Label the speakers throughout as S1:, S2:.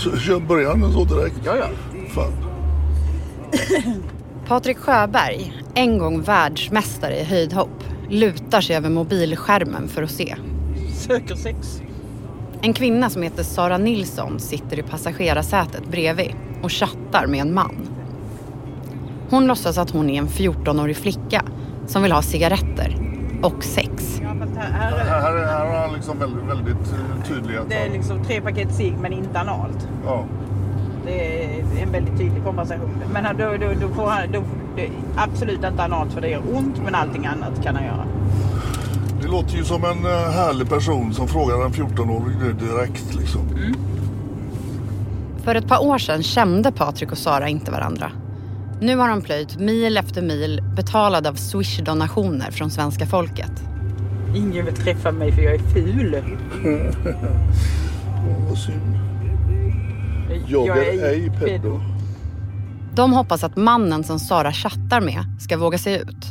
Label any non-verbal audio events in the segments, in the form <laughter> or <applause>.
S1: Så kör början så direkt?
S2: Ja, ja.
S1: Fan. <laughs>
S3: Patrik Sjöberg, en gång världsmästare i höjdhopp, lutar sig över mobilskärmen för att se.
S2: Söker sex.
S3: En kvinna som heter Sara Nilsson sitter i passagerarsätet bredvid och chattar med en man. Hon låtsas att hon är en 14-årig flicka som vill ha cigaretter och sex.
S2: Ja, här,
S1: Han liksom väldigt, väldigt eh, tydlig att
S2: det är
S1: han-
S2: liksom tre paket cigg men inte analt.
S1: ja.
S2: Det är en väldigt tydlig konversation. Men då, då, då får han då, det, är absolut inte analt för det gör ont men allting annat kan han göra.
S1: Det låter ju som en eh, härlig person som frågar en 14-åring det direkt liksom.
S3: För ett par år sedan kände Patrik och Sara inte varandra. Nu har de plöjt mil efter mil betalade av Swish-donationer från svenska folket.
S2: Ingen vill träffa mig för jag är ful. <laughs>
S1: Vad synd. Jag är ej pedo.
S3: De hoppas att mannen som Sara chattar med ska våga sig ut.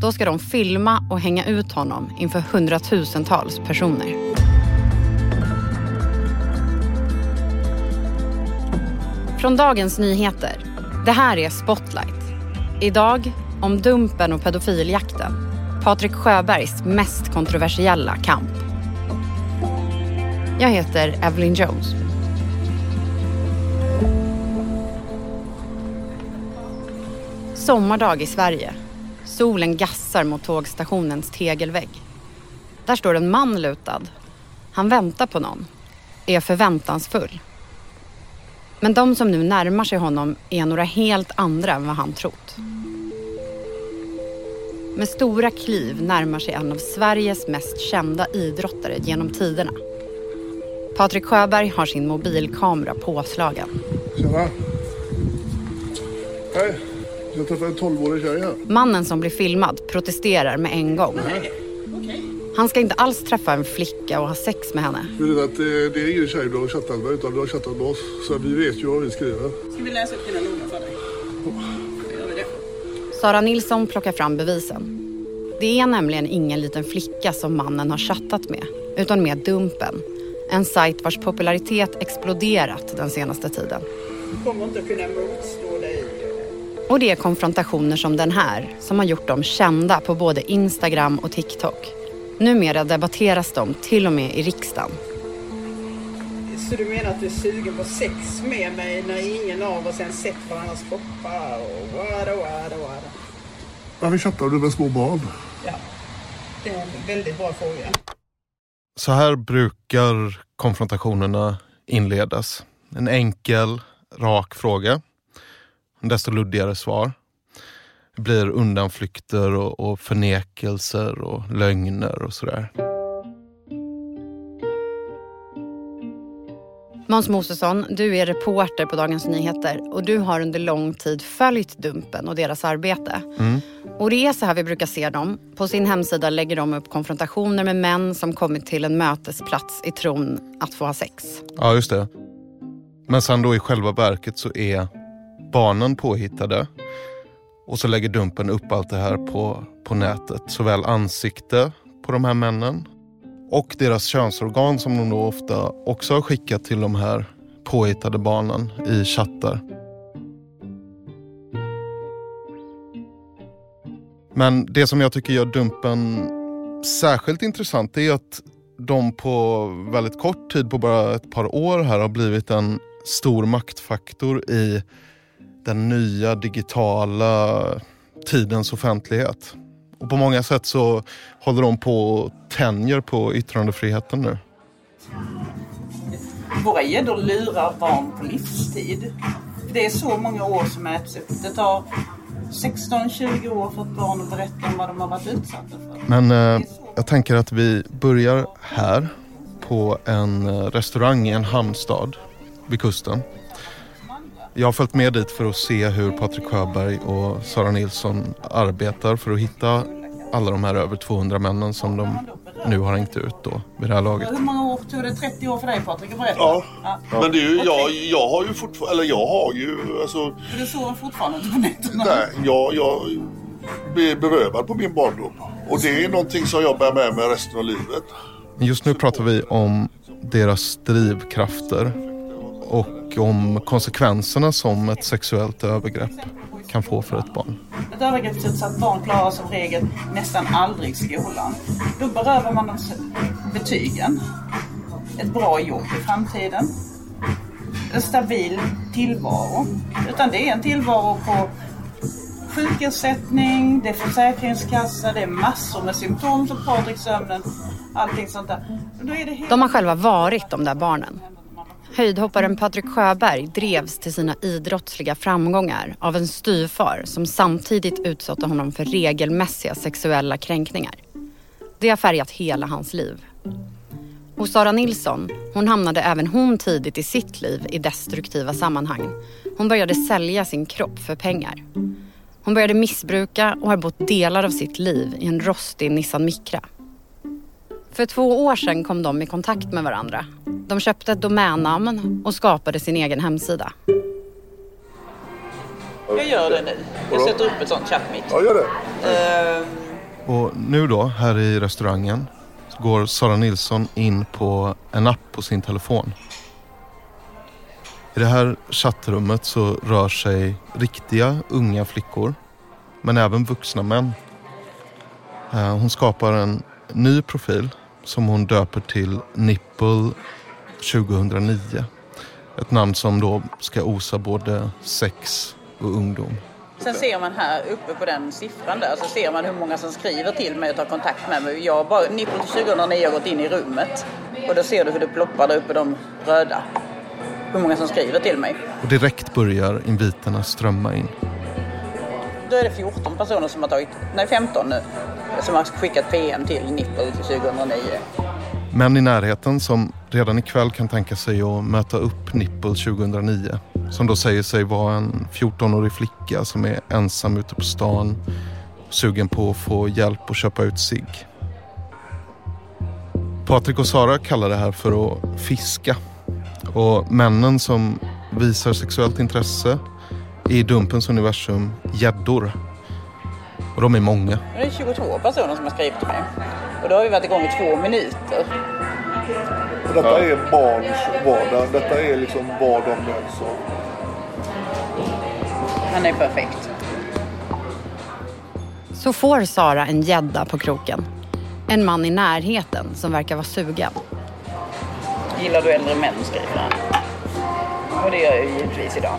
S3: Då ska de filma och hänga ut honom inför hundratusentals personer. Från Dagens Nyheter. Det här är Spotlight. Idag om Dumpen och pedofiljakten. Patrik Sjöbergs mest kontroversiella kamp. Jag heter Evelyn Jones. Sommardag i Sverige. Solen gassar mot tågstationens tegelvägg. Där står en man lutad. Han väntar på någon. Är förväntansfull. Men de som nu närmar sig honom är några helt andra än vad han trott. Med stora kliv närmar sig en av Sveriges mest kända idrottare genom tiderna. Patrik Sjöberg har sin mobilkamera påslagen.
S1: Tjena. Hej. Jag träffade en 12-årig tjej här.
S3: Mannen som blir filmad protesterar med en gång. Han ska inte alls träffa en flicka och ha sex med henne.
S1: Du vet att det, det är ingen tjej du har chattat med utan du har chattat med oss. Så vi vet ju vad vi skriver.
S2: Ska vi läsa upp dina noter för dig? Det.
S3: Sara Nilsson plockar fram bevisen. Det är nämligen ingen liten flicka som mannen har chattat med, utan med Dumpen. En sajt vars popularitet exploderat den senaste tiden.
S2: Du kommer inte kunna motstå dig.
S3: Och det är konfrontationer som den här som har gjort dem kända på både Instagram och TikTok. Numera debatteras de till och med i riksdagen.
S2: Så du menar att du är sugen på sex med mig när ingen av oss ens sett varandras kroppar och wada wada wada?
S1: Varför chattar du med små barn?
S2: Ja, det är en väldigt bra fråga.
S4: Så här brukar konfrontationerna inledas. En enkel, rak fråga. Desto luddigare svar. Det blir undanflykter och, och förnekelser och lögner och sådär.
S3: Måns Mosesson, du är reporter på Dagens Nyheter och du har under lång tid följt Dumpen och deras arbete.
S4: Mm.
S3: Och det är så här vi brukar se dem. På sin hemsida lägger de upp konfrontationer med män som kommit till en mötesplats i tron att få ha sex.
S4: Ja, just det. Men sen då i själva verket så är barnen påhittade. Och så lägger Dumpen upp allt det här på, på nätet. Såväl ansikte på de här männen och deras könsorgan som de då ofta också har skickat till de här påhittade barnen i chattar. Men det som jag tycker gör Dumpen särskilt intressant är att de på väldigt kort tid, på bara ett par år här, har blivit en stor maktfaktor i den nya digitala tidens offentlighet. Och på många sätt så håller de på och tänjer på yttrandefriheten nu.
S2: Våra gäddor lurar barn på livstid. Det är så många år som äts upp. Det tar 16-20 år för ett barn att berätta om vad de har varit utsatta för.
S4: Men eh, jag tänker att vi börjar här på en eh, restaurang i en hamnstad vid kusten. Jag har följt med dit för att se hur Patrik Sjöberg och Sara Nilsson arbetar för att hitta alla de här över 200 männen som de nu har hängt ut då vid det här laget.
S2: Hur många år tog det? 30 år för dig Patrik att berätta?
S1: Ja.
S2: ja.
S1: Men det är ju, jag, jag har ju fortfarande, eller jag har ju, alltså,
S2: För det sover fortfarande inte på nätterna?
S1: nej, jag, jag blir berövad på min barndom. Och det är någonting som jag bär med mig resten av livet.
S4: Just nu pratar vi om deras drivkrafter och om konsekvenserna som ett sexuellt övergrepp kan få för ett barn.
S2: Ett övergreppsutsatt barn klarar som regel nästan aldrig skolan. Då berövar man dem betygen, ett bra jobb i framtiden, en stabil tillvaro. Utan det är en tillvaro på sjukersättning, det är försäkringskassa, det är massor med symptom som Patrik sömnen, allting sånt där.
S3: De har själva varit de där barnen. Höjdhopparen Patrik Sjöberg drevs till sina idrottsliga framgångar av en styvfar som samtidigt utsatte honom för regelmässiga sexuella kränkningar. Det har färgat hela hans liv. Och Sara Nilsson, hon hamnade även hon tidigt i sitt liv i destruktiva sammanhang. Hon började sälja sin kropp för pengar. Hon började missbruka och har bott delar av sitt liv i en rostig Nissan Micra. För två år sedan kom de i kontakt med varandra. De köpte ett domännamn och skapade sin egen hemsida.
S2: Jag gör det nu. Jag sätter upp ett sånt chattmitt.
S1: Ja, gör det.
S4: Uh... Och nu då, här i restaurangen, går Sara Nilsson in på en app på sin telefon. I det här chattrummet så rör sig riktiga unga flickor, men även vuxna män. Eh, hon skapar en ny profil som hon döper till Nipple 2009. Ett namn som då ska osa både sex och ungdom.
S2: Sen ser man här uppe på den siffran där så ser man hur många som skriver till mig och tar kontakt med mig. Jag bara, Nipple 2009 har gått in i rummet och då ser du hur det ploppar där uppe de röda. Hur många som skriver till mig.
S4: Och direkt börjar inviterna strömma in.
S2: Då är det 14 personer som har tagit, nej 15 nu, som har skickat PM till Nipple 2009.
S4: Män i närheten som redan ikväll kan tänka sig att möta upp Nipple 2009. Som då säger sig vara en 14-årig flicka som är ensam ute på stan. Sugen på att få hjälp att köpa ut sig. Patrik och Sara kallar det här för att fiska. Och männen som visar sexuellt intresse i Dumpens universum gäddor. Och de är många.
S2: Det är 22 personer som har skrivit till mig. Och då har vi varit igång i två minuter.
S1: Och detta är barns vardag. Detta är liksom vad de möts av.
S2: Han är perfekt.
S3: Så får Sara en gädda på kroken. En man i närheten som verkar vara sugen.
S2: Gillar du äldre män, skriver han. Och det gör jag ju givetvis idag.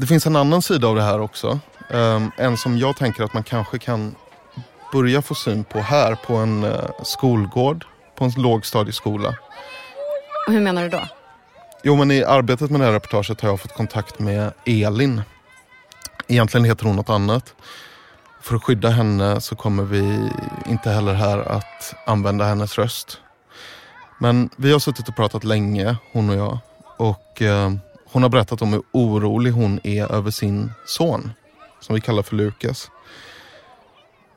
S4: det finns en annan sida av det här också. Um, en som jag tänker att man kanske kan börja få syn på här på en uh, skolgård, på en lågstadieskola.
S3: Och hur menar du då?
S4: Jo men i arbetet med det här reportaget har jag fått kontakt med Elin. Egentligen heter hon något annat. För att skydda henne så kommer vi inte heller här att använda hennes röst. Men vi har suttit och pratat länge, hon och jag. Och uh, hon har berättat om hur orolig hon är över sin son, som vi kallar för Lukas.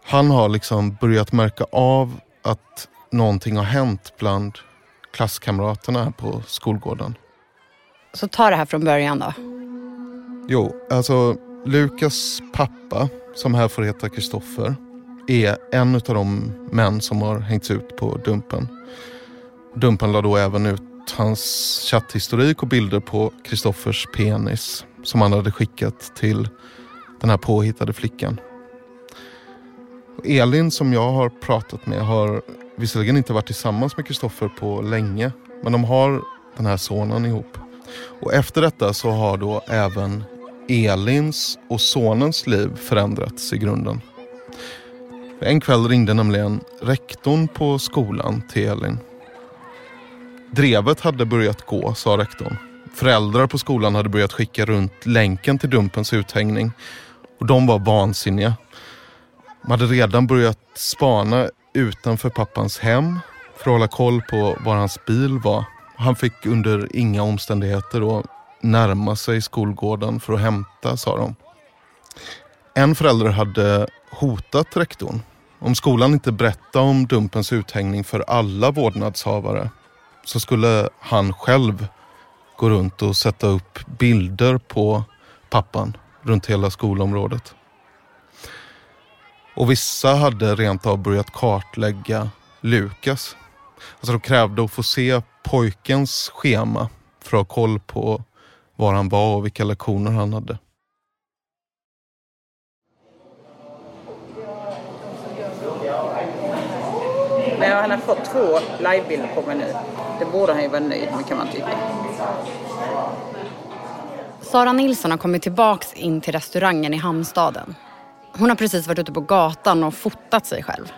S4: Han har liksom börjat märka av att någonting har hänt bland klasskamraterna på skolgården.
S3: Så ta det här från början då.
S4: Jo, alltså Lukas pappa, som här får heta Kristoffer, är en av de män som har hängts ut på Dumpen. Dumpen la då även ut hans chatthistorik och bilder på Kristoffers penis som han hade skickat till den här påhittade flickan. Elin som jag har pratat med har visserligen inte varit tillsammans med Kristoffer på länge men de har den här sonen ihop. Och efter detta så har då även Elins och sonens liv förändrats i grunden. En kväll ringde nämligen rektorn på skolan till Elin. Drevet hade börjat gå, sa rektorn. Föräldrar på skolan hade börjat skicka runt länken till Dumpens uthängning och de var vansinniga. De hade redan börjat spana utanför pappans hem för att hålla koll på var hans bil var. Han fick under inga omständigheter då närma sig skolgården för att hämta, sa de. En förälder hade hotat rektorn. Om skolan inte berättade om Dumpens uthängning för alla vårdnadshavare så skulle han själv gå runt och sätta upp bilder på pappan runt hela skolområdet. Och vissa hade rent av börjat kartlägga Lukas. Alltså de krävde att få se pojkens schema för att ha koll på var han var och vilka lektioner han hade.
S2: Men han har fått två livebilder på mig nu. Det borde han ju vara nöjd med kan man tycka.
S3: Sara Nilsson har kommit tillbaks in till restaurangen i Hamnstaden. Hon har precis varit ute på gatan och fotat sig själv.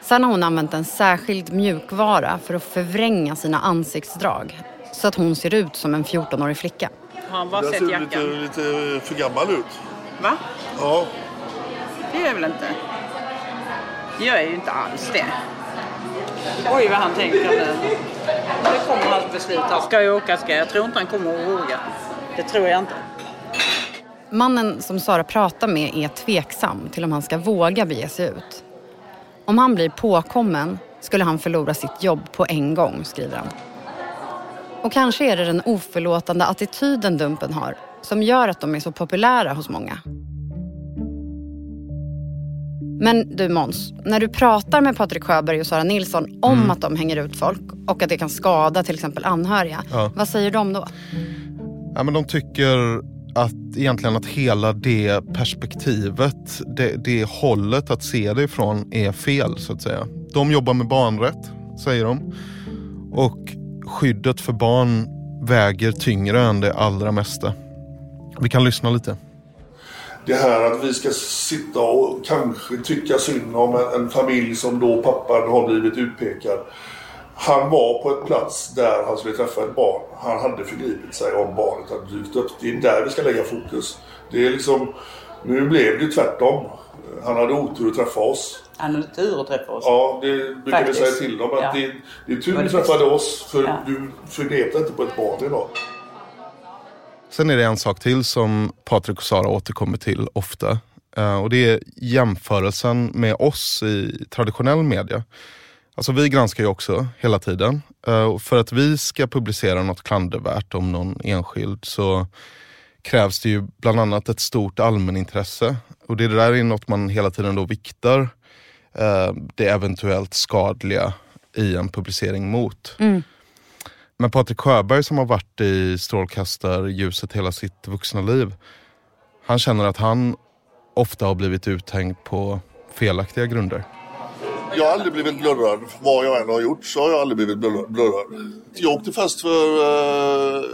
S3: Sen har hon använt en särskild mjukvara för att förvränga sina ansiktsdrag så att hon ser ut som en 14-årig flicka.
S2: Har han bara sett
S1: ser lite,
S2: jackan?
S1: lite för gammal ut.
S2: Va?
S1: Ja.
S2: Det gör jag väl inte? Det gör jag ju inte alls det. Oj vad han tänker nu. Det kommer hans beslut. Han ska ju åka ska jag. Jag tror inte han kommer att våga. Det tror jag inte.
S3: Mannen som Sara pratar med är tveksam till om han ska våga bege sig ut. Om han blir påkommen skulle han förlora sitt jobb på en gång, skriver han. Och kanske är det den oförlåtande attityden Dumpen har som gör att de är så populära hos många. Men du Måns, när du pratar med Patrik Sjöberg och Sara Nilsson om att de hänger ut folk och att det kan skada till exempel anhöriga.
S4: Ja.
S3: Vad säger de då?
S4: Ja, men de tycker att egentligen att hela det perspektivet, det, det hållet att se det ifrån är fel så att säga. De jobbar med barnrätt, säger de. Och skyddet för barn väger tyngre än det allra mesta. Vi kan lyssna lite.
S1: Det här att vi ska sitta och kanske tycka synd om en, en familj som då pappan har blivit utpekad. Han var på en plats där han skulle träffa ett barn. Han hade förgripit sig om barnet hade dykt upp. Det är där vi ska lägga fokus. Det är liksom, nu blev det tvärtom. Han hade otur att träffa oss.
S2: Han hade tur att träffa oss.
S1: Ja, det brukar vi
S2: Faktiskt.
S1: säga till dem. Att
S2: Ja.
S1: det, det är tur
S2: var
S1: du träffade oss för
S2: Ja.
S1: du förgrep dig inte på ett barn idag.
S4: Sen är det en sak till som Patrik och Sara återkommer till ofta. Eh, och det är jämförelsen med oss i traditionell media. Alltså vi granskar ju också hela tiden. Eh, för att vi ska publicera något klandervärt om någon enskild så krävs det ju bland annat ett stort allmänintresse. Och det där är något man hela tiden då viktar eh, det eventuellt skadliga i en publicering mot. Mm. Men Patrik Sjöberg som har varit i strålkastarljuset hela sitt vuxna liv. Han känner att han ofta har blivit uthängd på felaktiga grunder.
S1: Jag har aldrig blivit blurrad. Vad jag än har gjort så har jag aldrig blivit blurrad. Jag åkte fast för... Eh,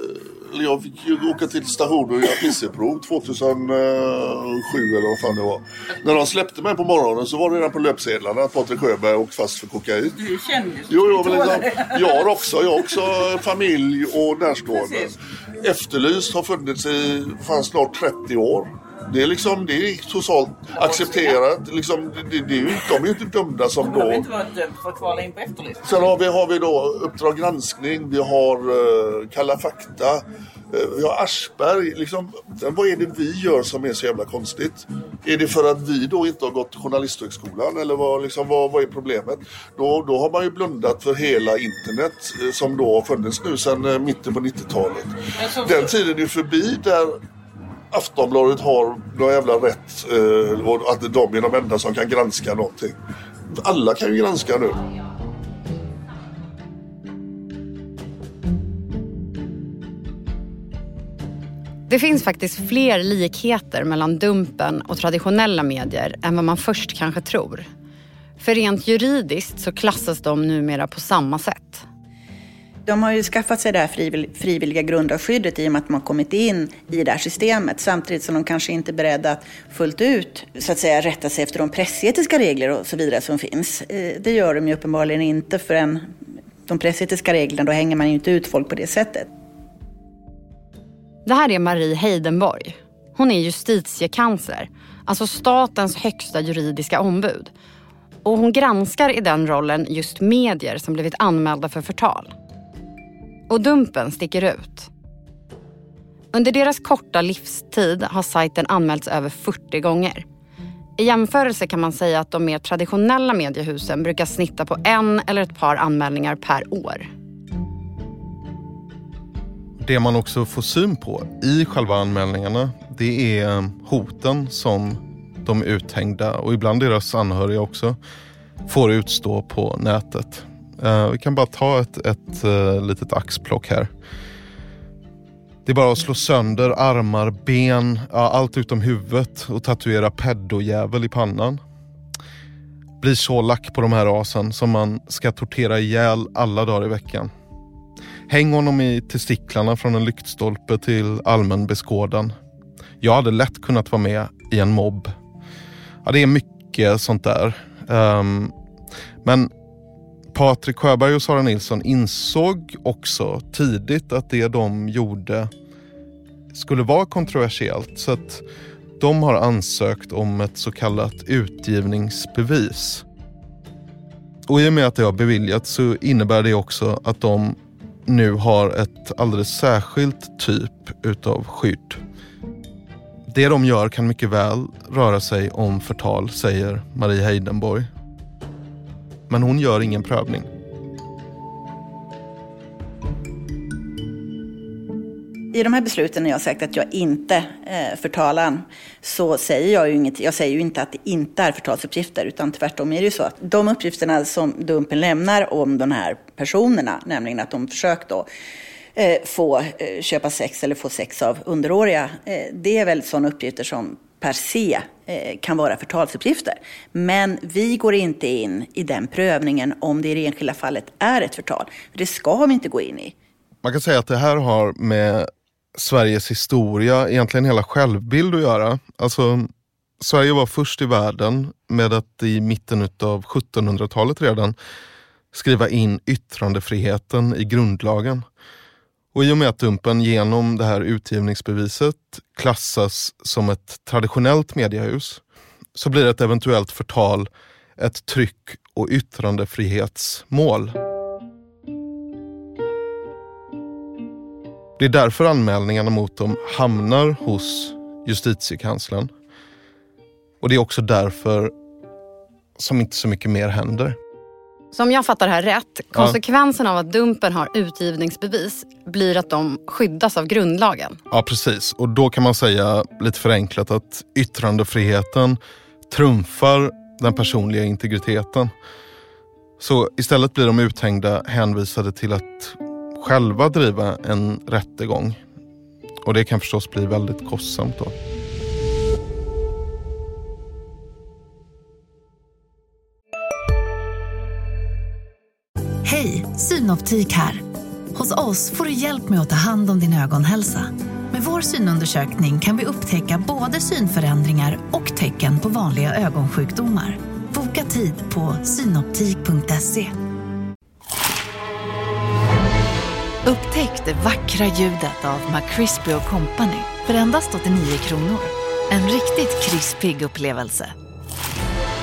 S1: jag fick ju åka till stationen och göra pisseprov 2007 eller vad fan det var. När de släppte mig på morgonen så var det redan på löpsedlarna att Patrik Sjöberg åkt fast för kokain.
S2: Du är kändis.
S1: Jo,
S2: tål
S1: liksom,
S2: det. <laughs>
S1: jag också, jag har också familj och närstående.
S2: Precis.
S1: Efterlyst har funnits i fan snart 30 år. Det är liksom, det är totalt accepterat. Liksom, det, det är ju, de är ju inte dömda som
S2: De
S1: då.
S2: inte varit dömd för att kvala in på efterlyst.
S1: Sen har vi, har vi då Uppdrag granskning, vi har uh, Kalla fakta, eh, vi har Aschberg. Liksom, vad är det vi gör som är så jävla konstigt? Är det för att vi då inte har gått Journalisthögskolan eller vad, liksom, vad, vad är problemet? Då, då har man ju blundat för hela internet eh, som då har funnits nu sedan mitten på 90-talet.
S2: Men så-
S1: Den tiden är förbi där Aftonbladet har någon jävla rätt eh, och att de är de enda som kan granska någonting. Alla kan ju granska nu.
S3: Det finns faktiskt fler likheter mellan Dumpen och traditionella medier än vad man först kanske tror. För rent juridiskt så klassas de numera på samma sätt.
S5: De har ju skaffat sig det här frivilliga grundlagsskyddet i och med att de har kommit in i det här systemet. Samtidigt som de kanske inte är beredda att fullt ut så att säga, rätta sig efter de pressetiska regler och så vidare som finns. Eh, det gör de ju uppenbarligen inte förrän de pressetiska reglerna, då hänger man ju inte ut folk på det sättet.
S3: Det här är Marie Heidenborg. Hon är justitiekansler, alltså statens högsta juridiska ombud. Och hon granskar i den rollen just medier som blivit anmälda för förtal. Och Dumpen sticker ut. Under deras korta livstid har sajten anmälts över 40 gånger. I jämförelse kan man säga att de mer traditionella mediehusen brukar snitta på en eller ett par anmälningar per år.
S4: Det man också får syn på i själva anmälningarna det är eh, hoten som de uthängda och ibland deras anhöriga också får utstå på nätet. Uh, vi kan bara ta ett, ett uh, litet axplock här. Det är bara att slå sönder armar, ben, ja, allt utom huvudet och tatuera peddojävel i pannan. Blir så lack på de här asen som man ska tortera ihjäl alla dagar i veckan. Häng honom i testiklarna från en lyktstolpe till allmän beskådan. Jag hade lätt kunnat vara med i en mobb. Ja, det är mycket sånt där. Um, men Patrik Sjöberg och Sara Nilsson insåg också tidigt att det de gjorde skulle vara kontroversiellt. Så att de har ansökt om ett så kallat utgivningsbevis. Och i och med att det har beviljats så innebär det också att de nu har ett alldeles särskilt typ utav skydd. Det de gör kan mycket väl röra sig om förtal, säger Marie Heidenborg. Men hon gör ingen prövning.
S5: I de här besluten när jag har sagt att jag inte eh, förtalar så säger jag ju inget. Jag säger ju inte att det inte är förtalsuppgifter utan tvärtom är det ju så att de uppgifterna som Dumpen lämnar om de här personerna, nämligen att de försökt då eh, få eh, köpa sex eller få sex av underåriga, eh, det är väl sådana uppgifter som per se eh, kan vara förtalsuppgifter. Men vi går inte in i den prövningen om det i det enskilda fallet är ett förtal. Det ska vi inte gå in i.
S4: Man kan säga att det här har med Sveriges historia, egentligen hela självbild att göra. Alltså, Sverige var först i världen med att i mitten av 1700-talet redan skriva in yttrandefriheten i grundlagen. Och i och med att Dumpen genom det här utgivningsbeviset klassas som ett traditionellt mediehus så blir ett eventuellt förtal ett tryck och yttrandefrihetsmål. Det är därför anmälningarna mot dem hamnar hos justitiekanslern. Och det är också därför som inte så mycket mer händer.
S3: Så om jag fattar det här rätt, konsekvensen ja. av att Dumpen har utgivningsbevis blir att de skyddas av grundlagen?
S4: Ja, precis. Och då kan man säga lite förenklat att yttrandefriheten trumfar den personliga integriteten. Så istället blir de uthängda hänvisade till att själva driva en rättegång. Och det kan förstås bli väldigt kostsamt då.
S6: Hej, Synoptik här. Hos oss får du hjälp med att ta hand om din ögonhälsa. Med vår synundersökning kan vi upptäcka både synförändringar och tecken på vanliga ögonsjukdomar. Boka tid på synoptik.se. Upptäck det vackra ljudet av McCrispy Company för endast 89 kronor. En riktigt krispig upplevelse.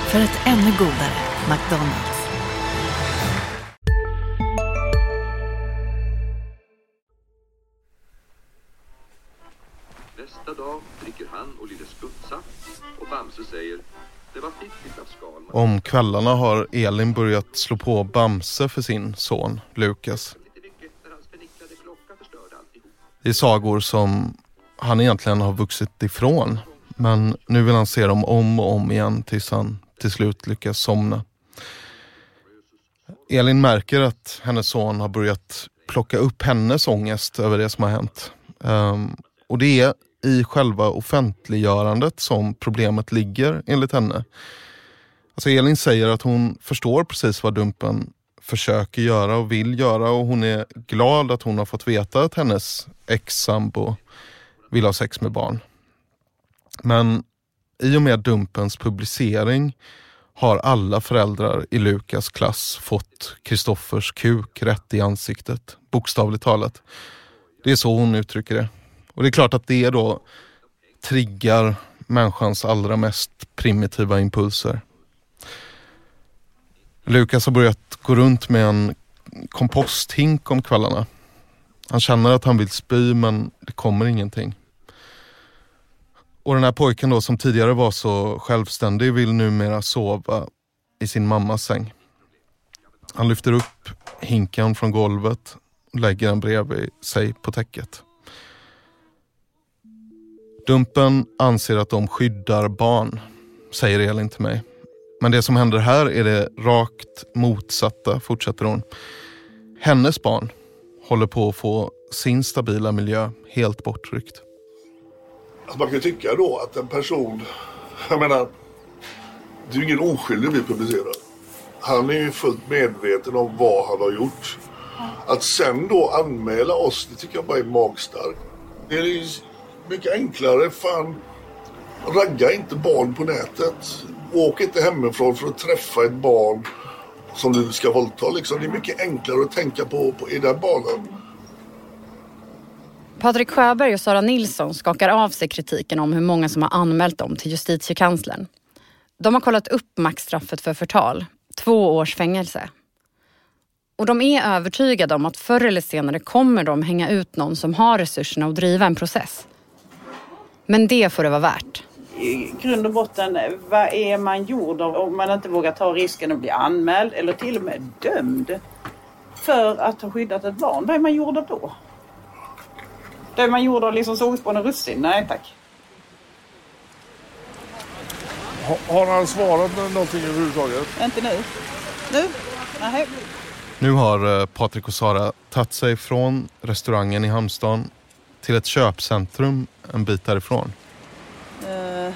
S6: För ett ännu godare McDonalds.
S7: Han och lille Skutsa och Bamse säger det var fiffigt av Skalman.
S4: Om kvällarna har Elin börjat slå på Bamse för sin son Lukas. Det är sagor som han egentligen har vuxit ifrån. Men nu vill han se dem om och om igen tills han till slut lyckas somna. Elin märker att hennes son har börjat plocka upp hennes ångest över det som har hänt. Um, och det är i själva offentliggörandet som problemet ligger enligt henne. Alltså Elin säger att hon förstår precis vad Dumpen försöker göra och vill göra och hon är glad att hon har fått veta att hennes ex-sambo vill ha sex med barn. Men i och med Dumpens publicering har alla föräldrar i Lukas klass fått Kristoffers kuk rätt i ansiktet, bokstavligt talat. Det är så hon uttrycker det. Och det är klart att det då triggar människans allra mest primitiva impulser. Lukas har börjat gå runt med en komposthink om kvällarna. Han känner att han vill spy men det kommer ingenting. Och den här pojken då som tidigare var så självständig vill numera sova i sin mammas säng. Han lyfter upp hinken från golvet och lägger den bredvid sig på täcket. Dumpen anser att de skyddar barn, säger Elin till mig. Men det som händer här är det rakt motsatta, fortsätter hon. Hennes barn håller på att få sin stabila miljö helt bortryckt.
S1: Alltså man kan tycka då att en person, jag menar, det är ju ingen oskyldig vi publicerar. Han är ju fullt medveten om vad han har gjort. Att sen då anmäla oss, det tycker jag bara är magstarkt. Det är mycket enklare, fan, ragga inte barn på nätet. Åk inte hemifrån för att träffa ett barn som du ska våldta. Liksom. Det är mycket enklare att tänka på, på i den banan.
S3: Patrik Sjöberg och Sara Nilsson skakar av sig kritiken om hur många som har anmält dem till justitiekanslern. De har kollat upp maxstraffet för förtal, två års fängelse. Och de är övertygade om att förr eller senare kommer de hänga ut någon som har resurserna att driva en process. Men det får det vara värt.
S2: I grund och botten, vad är man gjord av om man inte vågar ta risken att bli anmäld eller till och med dömd för att ha skyddat ett barn? Vad är man gjord av då? Då är man gjord av liksom solspån och russin? Nej tack.
S1: Har han svarat någonting överhuvudtaget?
S2: Inte nu. Nu? Nej.
S4: Nu har eh, Patrik och Sara tagit sig från restaurangen i Hamstan till ett köpcentrum en bit därifrån.
S2: Uh,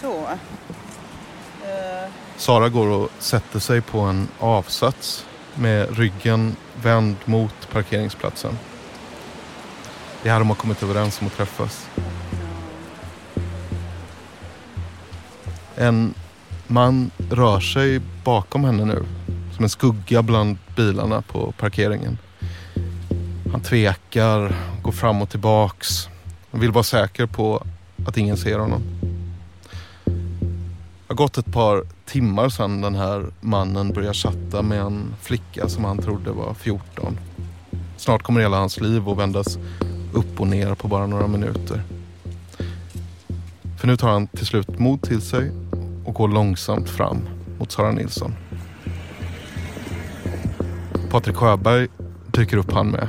S2: så. Uh.
S4: Sara går och sätter sig på en avsats med ryggen vänd mot parkeringsplatsen. Det är här de har kommit överens om att träffas. En man rör sig bakom henne nu. Som en skugga bland bilarna på parkeringen. Han tvekar, går fram och tillbaks. Han vill vara säker på att ingen ser honom. Det har gått ett par timmar sedan den här mannen började chatta med en flicka som han trodde var 14. Snart kommer hela hans liv att vändas upp och ner på bara några minuter. För nu tar han till slut mod till sig och går långsamt fram mot Sara Nilsson. Patrik Sjöberg dyker upp han med.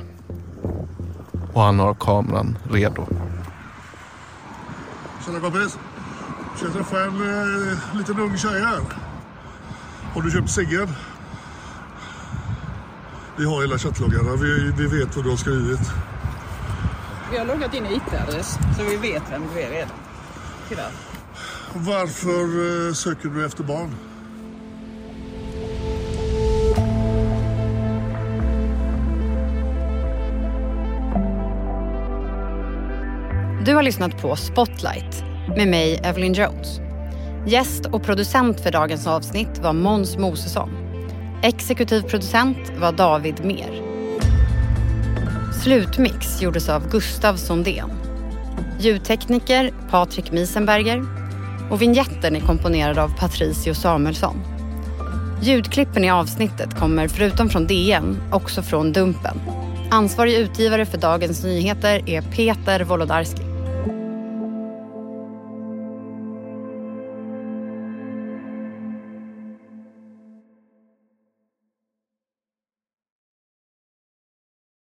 S4: Och han har kameran redo.
S1: Tjena kompis. Ska jag träffa en eh, liten ung tjej här? Har du köpt ciggen? Vi har hela chattloggarna. Vi, vi vet vad du har skrivit.
S2: Vi har loggat in IP-adress så vi vet vem du är redan. Tyvärr.
S1: Varför eh, söker du efter barn?
S3: Du har lyssnat på Spotlight med mig, Evelyn Jones. Gäst och producent för dagens avsnitt var Måns Mosesson. Exekutiv producent var David Mer. Slutmix gjordes av Gustav Sondén. Ljudtekniker Patrik Miesenberger. Och vignetten är komponerad av Patricio Samuelsson. Ljudklippen i avsnittet kommer förutom från DN också från Dumpen. Ansvarig utgivare för Dagens Nyheter är Peter Wolodarski.